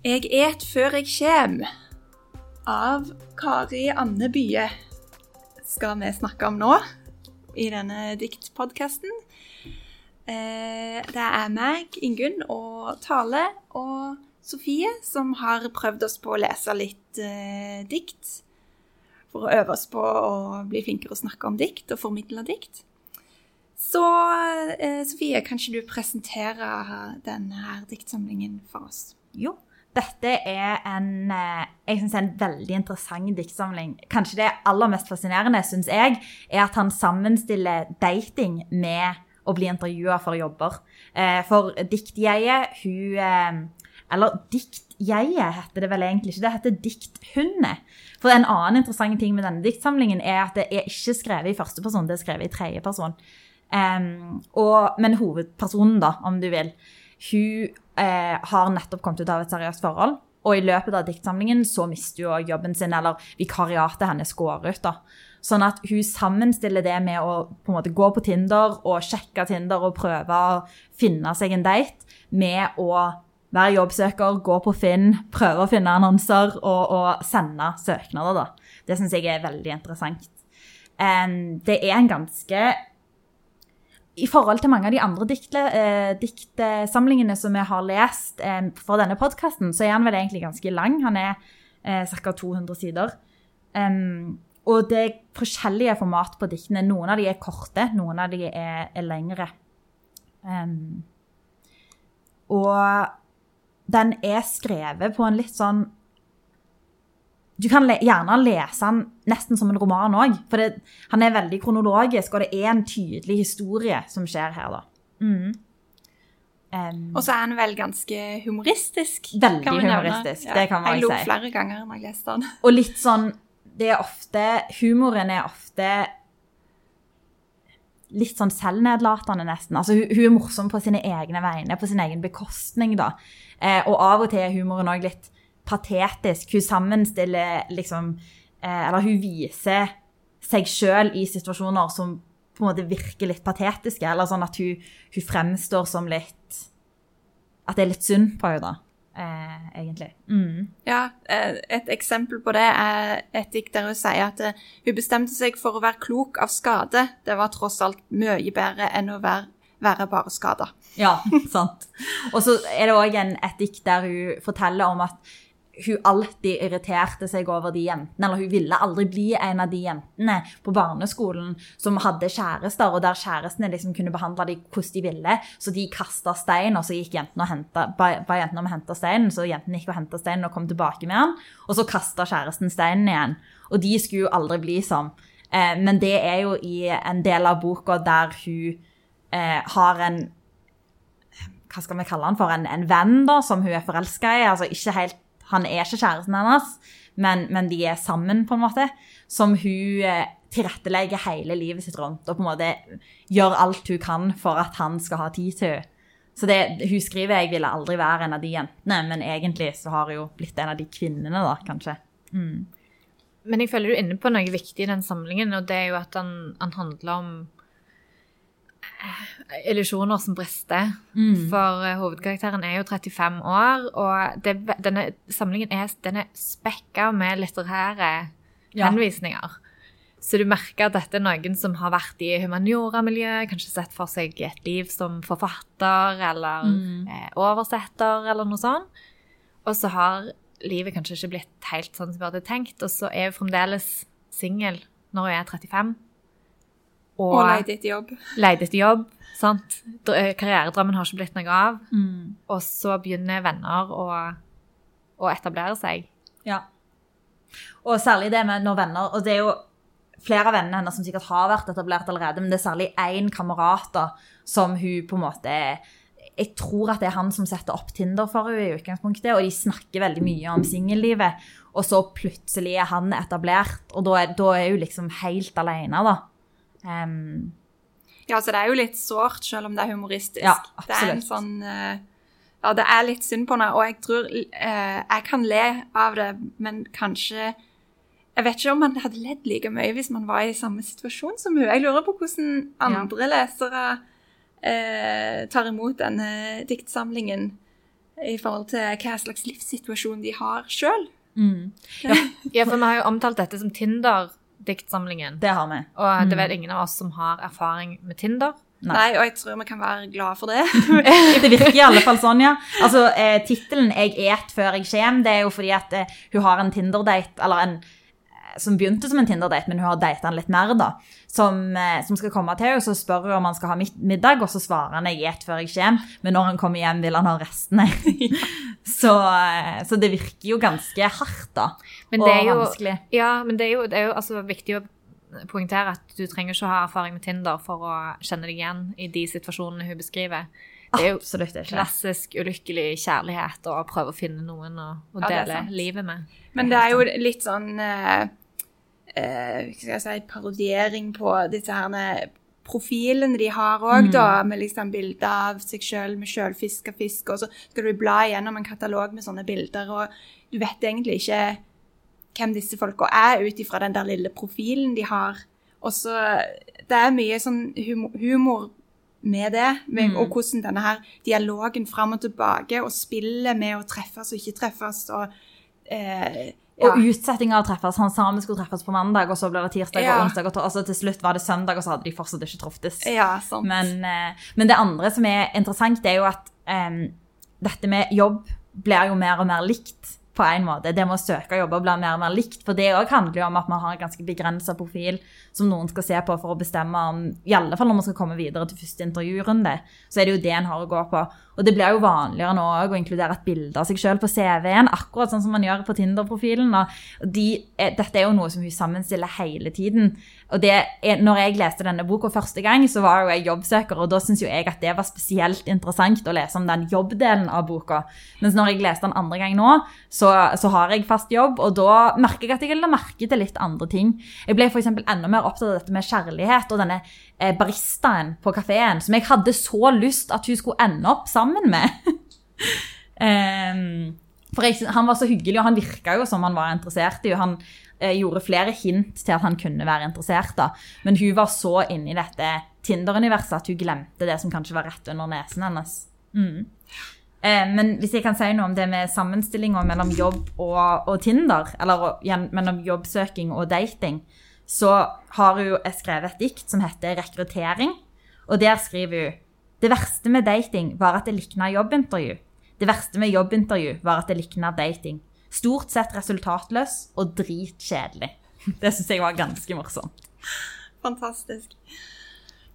Jeg et før jeg kjem av Kari Anne Bye skal vi snakke om nå i denne diktpodkasten. Eh, det er meg, Ingunn, og Tale og Sofie som har prøvd oss på å lese litt eh, dikt. For å øve oss på å bli flinkere å snakke om dikt og formidle dikt. Så eh, Sofie, kan ikke du presentere denne diktsamlingen for oss? Jo. Dette er en, eh, jeg synes en veldig interessant diktsamling. Kanskje det aller mest fascinerende, synes jeg, er at han sammenstiller dating med å bli intervjua for jobber. Eh, for diktjeget, hun eh, Eller diktjeget heter det vel egentlig ikke, det heter dikthundet. For en annen interessant ting med denne diktsamlingen er at det er ikke skrevet i første person, det er skrevet i tredje person. Um, og, men hovedpersonen, da, om du vil, hun eh, har nettopp kommet ut av et seriøst forhold. Og i løpet av diktsamlingen så mister hun jobben sin, eller vikariatet hennes går ut. da. Sånn at hun sammenstiller det med å på en måte gå på Tinder og sjekke Tinder og prøve å finne seg en date, med å være jobbsøker, gå på Finn, prøve å finne annonser og, og sende søknader. da. Det syns jeg er veldig interessant. Um, det er en ganske i forhold til mange av de andre diktle, eh, diktsamlingene som vi har lest eh, for denne podkasten, så er han vel egentlig ganske lang. Han er eh, ca. 200 sider. Um, og det er forskjellige format på diktene. Noen av de er korte, noen av de er, er lengre. Um, og den er skrevet på en litt sånn du kan le gjerne lese den nesten som en roman òg, for det, han er veldig kronologisk, og det er en tydelig historie som skjer her, da. Mm. Um, og så er han vel ganske humoristisk. Veldig humoristisk, ja. det kan man si. Jeg lo flere ganger når jeg leste den. Og litt sånn Det er ofte Humoren er ofte litt sånn selvnedlatende, nesten. Altså, hun, hun, er morsom på sine egne vegne, på sin egen bekostning, da. Eh, og av og til er humoren òg litt patetisk. Hun sammenstiller liksom eh, Eller hun viser seg sjøl i situasjoner som på en måte virker litt patetiske. Eller sånn at hun, hun fremstår som litt At det er litt synd på henne, da. Eh, egentlig. Mm. Ja, eh, et eksempel på det er et dikt der hun sier at eh, hun bestemte seg for å være klok av skade. Det var tross alt mye bedre enn å være, være bare skada. Ja, sant. Og så er det òg et dikt der hun forteller om at hun alltid irriterte seg over de jentene, eller hun ville aldri bli en av de jentene på barneskolen som hadde kjærester, og der kjærestene liksom kunne behandle dem hvordan de ville. Så de kasta stein, og så gikk jentene og hentet, ba, ba jentene om å hente steinen, så jentene gikk og henta steinen og kom tilbake med den, og så kasta kjæresten steinen igjen. Og de skulle jo aldri bli sånn. Eh, men det er jo i en del av boka der hun eh, har en hva skal vi kalle han for, en, en venn da, som hun er forelska i. altså ikke helt han er ikke kjæresten hennes, men, men, de er sammen, på en måte. Som hun eh, tilrettelegger hele livet sitt rundt, og på en måte gjør alt hun kan for at han skal ha tid til henne. Så det, hun skriver jeg ville aldri være en av de jentene, men egentlig så har hun jo blitt en av de kvinnene, da, kanskje. Mm. Men jeg føler du er inne på noe viktig i den samlingen, og det er jo at han, han handler om illusjoner som brister. Mm. For uh, hovedkarakteren er jo 35 år, og det, denne samlingen er, den er spekka med litterære ja. henvisninger. Så du merker at dette er noen som har vært i humaniora-miljøet, kanskje sett for seg et liv som forfatter eller mm. eh, oversetter eller noe sånt. Og så har livet kanskje ikke blitt helt sånn som vi hadde tenkt, og så er hun fremdeles singel når hun er 35. Og, og leide etter jobb. Leid etter jobb, sant. Eh, karrieredrømmen har ikke blitt noe av. Mm. Og så begynner venner å, å, etablere seg. Ja. Og særlig det med når venner Og det er jo flere av vennene hennes som sikkert har vært etablert allerede, men det er særlig én kamerat da, som hun på en måte jeg tror at det er han som setter opp Tinder for henne i utgangspunktet, og de snakker veldig mye om singellivet. Og så plutselig er han etablert, og da er, da er hun liksom helt alene, da. Um, ja, så det er jo litt sårt, selv om det er humoristisk. Ja, absolutt. Det er en sånn uh, Ja, det er litt synd på henne, og jeg tror uh, Jeg kan le av det, men kanskje Jeg vet ikke om man hadde ledd like mye hvis man var i samme situasjon som hun. Jeg lurer på hvordan andre ja. lesere uh, tar imot denne diktsamlingen. i forhold til hva slags livssituasjon de har sjøl. Mm. Ja, for vi har jo omtalt dette som Tinder-diktsamlingen. Det har vi. Og det vet ingen av oss som har erfaring med Tinder. Nei. Nei, og jeg tror vi kan være glad for det. Det virker i alle fall sånn, ja. Altså, eh, Tittelen 'Jeg et før jeg kjem', det er jo fordi at eh, hun har en Tinder-date, eller en som begynte som en Tinder-date, men hun har data han litt mer, da. Som, eh, som skal komme til henne, så spør hun om han skal ha middag, og så svarer han 'jeg et før jeg kommer. men når han kommer hjem, vil han ha restene. så, eh, så det virker jo ganske hardt, da. Men og det er jo, vanskelig. ja, men det er jo, det er jo altså, viktig å poengtere at du trenger ikke å ha erfaring med Tinder for å kjenne deg igjen i de situasjonene hun beskriver. Det er jo klassisk ulykkelig kjærlighet å prøve å finne noen å, å dele ja, livet med. Men det er jo litt sånn eh, eh, si Parodiering på disse her profilene de har òg, da. Med liksom bilder av seg sjøl med sjølfiska fisk, og så skal du bla gjennom en katalog med sånne bilder, og du vet egentlig ikke hvem disse folka er, ut ifra den der lille profilen de har. Og så Det er mye sånn humor, humor med det, med, og hvordan denne her dialogen fram og tilbake, og spillet med å treffes og ikke treffes, og eh. Og utsettinga av å treffes. Han sa vi skulle treffes på mandag, og så ble det tirsdag og onsdag, og to- altså til slutt var det søndag, og så hadde de fortsatt ikke troftes. Men, eh, men det andre som er interessant, det er jo at um, dette med jobb blir jo mer og mer likt på en måte. Det med å søke jobber blir mer og mer likt. For det òg handler jo om at man har en ganske begrensa profil som noen skal se på for å bestemme om I alle fall når man skal komme videre til første intervjurunde, så er det jo det en har å gå på. Og det blir jo vanligere nå òg å inkludere et bilde av seg sjøl på CV-en, akkurat sånn som man gjør på Tinder-profilen. Og de, dette er jo noe som hun sammenstiller hele tiden. Og det når jeg leste denne boka første gang, så var jo jeg jobbsøker, og da syns jo jeg at det var spesielt interessant å lese om den jobbdelen av boka. Mens når jeg leste den andre gang nå, så, så har jeg fast jobb, og da merker jeg at jeg la merke til litt andre ting. Jeg ble f.eks. enda mer opptatt av dette med kjærlighet og denne eh, baristaen på kafeen, som jeg hadde så lyst at hun skulle ende opp sammen med. Em, for jeg, han var så hyggelig, og han virka jo som han var interessert i. og Han eh, gjorde flere hint til at han kunne være interessert. da. Men hun var så inne i dette Tinder-universet at hun glemte det som kanskje var rett under nesen hennes. Mm. Eh, men hvis jeg kan si noe om det med sammenstillinga mellom jobb og, og Tinder, eller mellom jobbsøking og dating, så har hun skrevet et dikt som heter 'Rekruttering'. Og der skriver hun det verste med dating var at det likna jobbintervju. Det verste med jobbintervju var at det likna dating. Stort sett resultatløs og dritkjedelig. Det syns jeg var ganske morsomt. Fantastisk.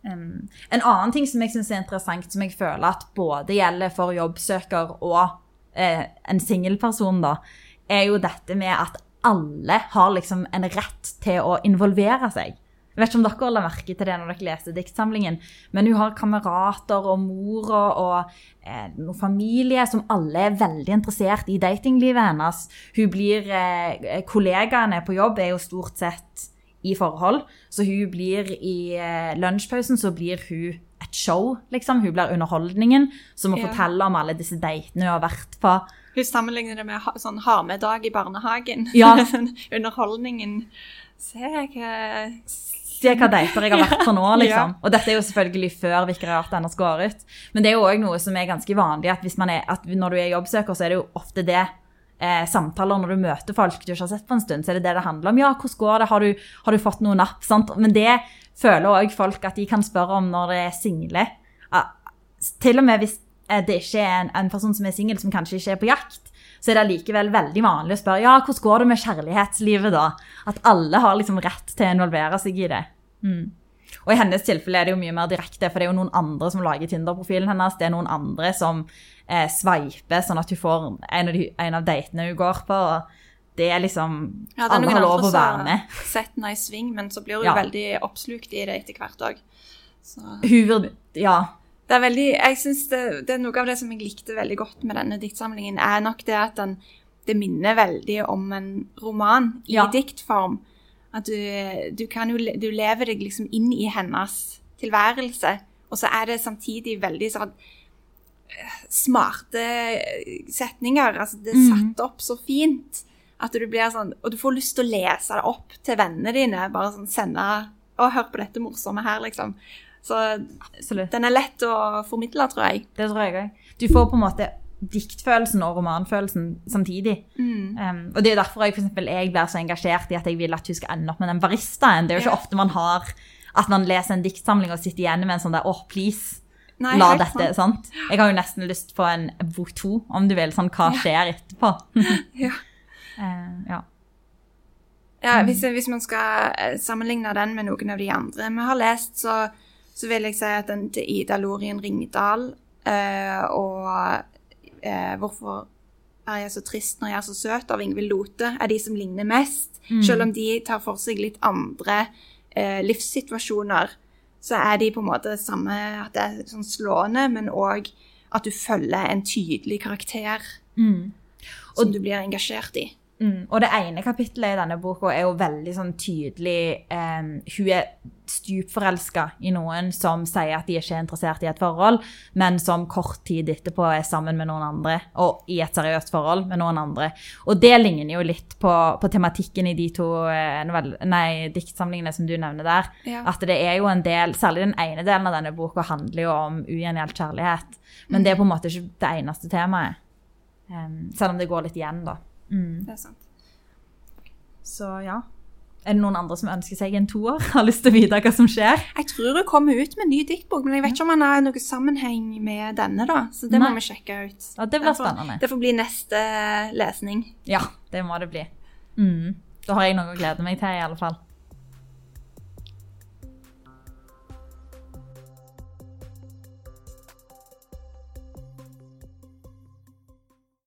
Um, en annen ting som jeg syns er interessant, som jeg føler at både gjelder for jobbsøker og eh, en singelperson, da, er jo dette med at alle har liksom en rett til å involvere seg. Jeg vet ikke om dere la merke til det når dere leste diktsamlingen, men hun har kamerater og mor og, og eh, noen familie som alle er veldig interessert i datinglivet hennes. Hun blir, eh, Kollegaene på jobb er jo stort sett i forhold, så hun blir i eh, lunsjpausen så blir hun et show, liksom. Hun blir underholdningen som må Ja. fortelle om alle disse datene hun har vært på. Hun sammenligner det med ha, sånn ha med-dag i barnehagen. Ja. Underholdningen. Se hva Se hva dater jeg har vært på nå, liksom. Og dette er jo selvfølgelig før vikariatet hennes går ut. Men det er jo òg noe som er ganske vanlig, at, hvis man er, at når du er jobbsøker, så er det jo ofte det eh, samtaler når du møter folk du ikke har sett på en stund, så er det det det handler om. Ja, hvordan går det? Har du, har du fått noe napp? Sant? Men det føler òg folk at de kan spørre om når det er single. Ja, til og med hvis eh, det ikke er en, en person som er singel, som kanskje ikke er på jakt, så er det allikevel veldig vanlig å spørre ja, hvordan går det med kjærlighetslivet da? At alle har liksom rett til å involvere seg i det. Mm. Og i hennes tilfelle er det jo mye mer direkte, for det er jo noen andre som lager Tinder-profilen hennes. Det er noen andre som eh, sveiper, sånn at hun får en av, de, en av datene hun går på. og Det er liksom Ja, det er Alle har lov å være med. sett henne i sving, men så blir hun Ja. veldig oppslukt i det etter hvert òg. Ja. Det er veldig, jeg synes det, det er Noe av det som jeg likte veldig godt med denne diktsamlingen, er nok det at den, det minner veldig om en roman i Ja. diktform. At du, du kan jo du lever deg liksom inn i hennes tilværelse, og så er det samtidig veldig sånn eh, smarte setninger. Altså, det er Mhm. satt opp så fint at du blir sånn Og du får lyst til å lese det opp til vennene dine. Bare sånn sende Å, hør på dette morsomme her, liksom. Så Absolutt. den er lett å formidle, tror jeg. Det tror jeg òg. Du får på en måte diktfølelsen og romanfølelsen samtidig. Mm. Um, og det er derfor jeg, for eksempel, jeg blir så engasjert i at jeg vil at hun skal ende opp med den baristaen. Det er jo ikke Ja. ofte man har at man leser en diktsamling og sitter igjen med en sånn der åh, please, Nei, la dette, sant? Jeg har jo nesten lyst på en bok to, om du vil, sånn hva skjer etterpå? Ja. Uh, ja. Ja, hvis, hvis man skal eh, sammenligne den med noen av de andre vi har lest, så, så vil jeg si at den til Ida Lorien Ringdal uh, og eh, 'Hvorfor er jeg så trist når jeg er så søt?' av Ingvild Lote er de som ligner mest. Selv om de tar for seg litt andre eh, livssituasjoner, så er de på en måte samme At det er sånn slående, men òg at du følger en tydelig karakter som du blir engasjert i. Mm, og det ene kapittelet i denne boka er jo veldig sånn tydelig um, Hun er stupforelska i noen som sier at de ikke er interessert i et forhold, men som kort tid etterpå er sammen med noen andre, og i et seriøst forhold med noen andre. Og det ligner jo litt på, på tematikken i de to eh, novell- nei, diktsamlingene som du nevner der. Ja. At det er jo en del, særlig den ene delen av denne boka handler jo om ugjengjeldt kjærlighet, men det er på en måte ikke det eneste temaet. Um, selv om det går litt igjen, da. Mm. Det er sant. Så ja. Er det noen andre som ønsker seg en toer? Har lyst til å vite hva som skjer? Jeg tror hun kommer ut med en ny diktbok, men jeg vet ikke om han har noen sammenheng med denne, da. Så det Nei. må vi sjekke ut. Ja, det blir spennende. Det får bli neste lesning. Ja, det må det bli. Mm. Da har jeg noe å glede meg til, i alle fall.